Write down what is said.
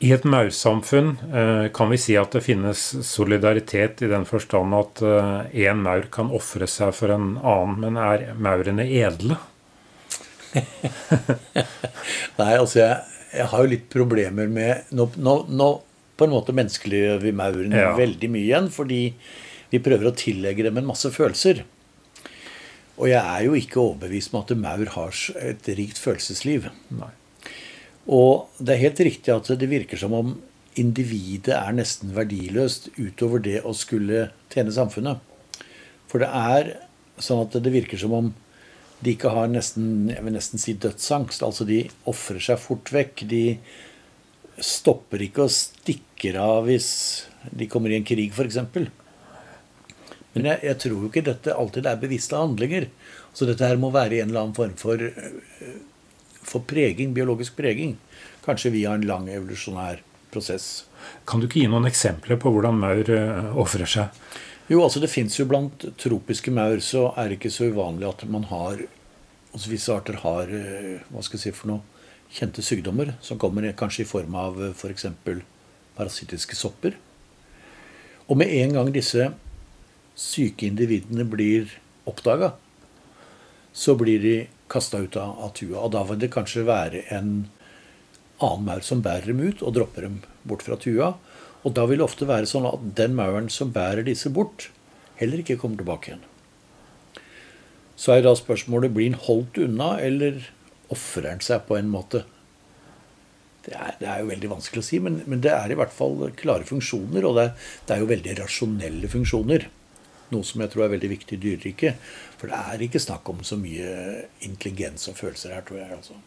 I et maursamfunn eh, kan vi si at det finnes solidaritet i den forstand at én eh, maur kan ofre seg for en annen, men er maurene edle? Nei, altså jeg, jeg, har jo litt problemer med Nå, nå, nå på en måte menneskeliggjør vi maurene ja. veldig mye igjen, fordi vi prøver å tillegge dem en masse følelser. Og jeg er jo ikke overbevist om at maur har et rikt følelsesliv. Nei. Og det er helt riktig at det virker som om individet er nesten verdiløst utover det å skulle tjene samfunnet. For det er sånn at det virker som om de ikke har nesten, jeg vil nesten si dødsangst. Altså de ofrer seg fort vekk. De stopper ikke og stikker av hvis de kommer i en krig, f.eks. Men jeg, jeg, tror jo ikke dette alltid er bevisste handlinger. Så dette her må være en eller annen form for for preging, biologisk preging. Kanskje via en lang evolusjonær prosess. Kan du ikke gi noen eksempler på hvordan maur uh, ofrer seg? Jo, altså det fins jo blant tropiske maur, så er det ikke så uvanlig at man har altså Visse arter har uh, hva skal jeg si for noe, kjente sykdommer som kommer kanskje i form av f.eks. For parasittiske sopper. Og med en gang disse syke individene blir oppdaga, så blir de kasta ut av, av tua. Og da vil det kanskje være en annen maur som bærer dem ut og dropper dem bort fra tua. Og da vil det ofte være sånn at den mauren som bærer disse bort, heller ikke kommer tilbake igjen. Så er da spørsmålet blir den holdt unna, eller ofrer den seg på en måte? Det er, det er, jo veldig vanskelig å si, men, men, det er i hvert fall klare funksjoner. Og det det er jo veldig rasjonelle funksjoner. Noe som jeg tror er veldig viktig i dyreriket. For det er ikke snakk om så mye intelligens og følelser her, tror jeg. altså.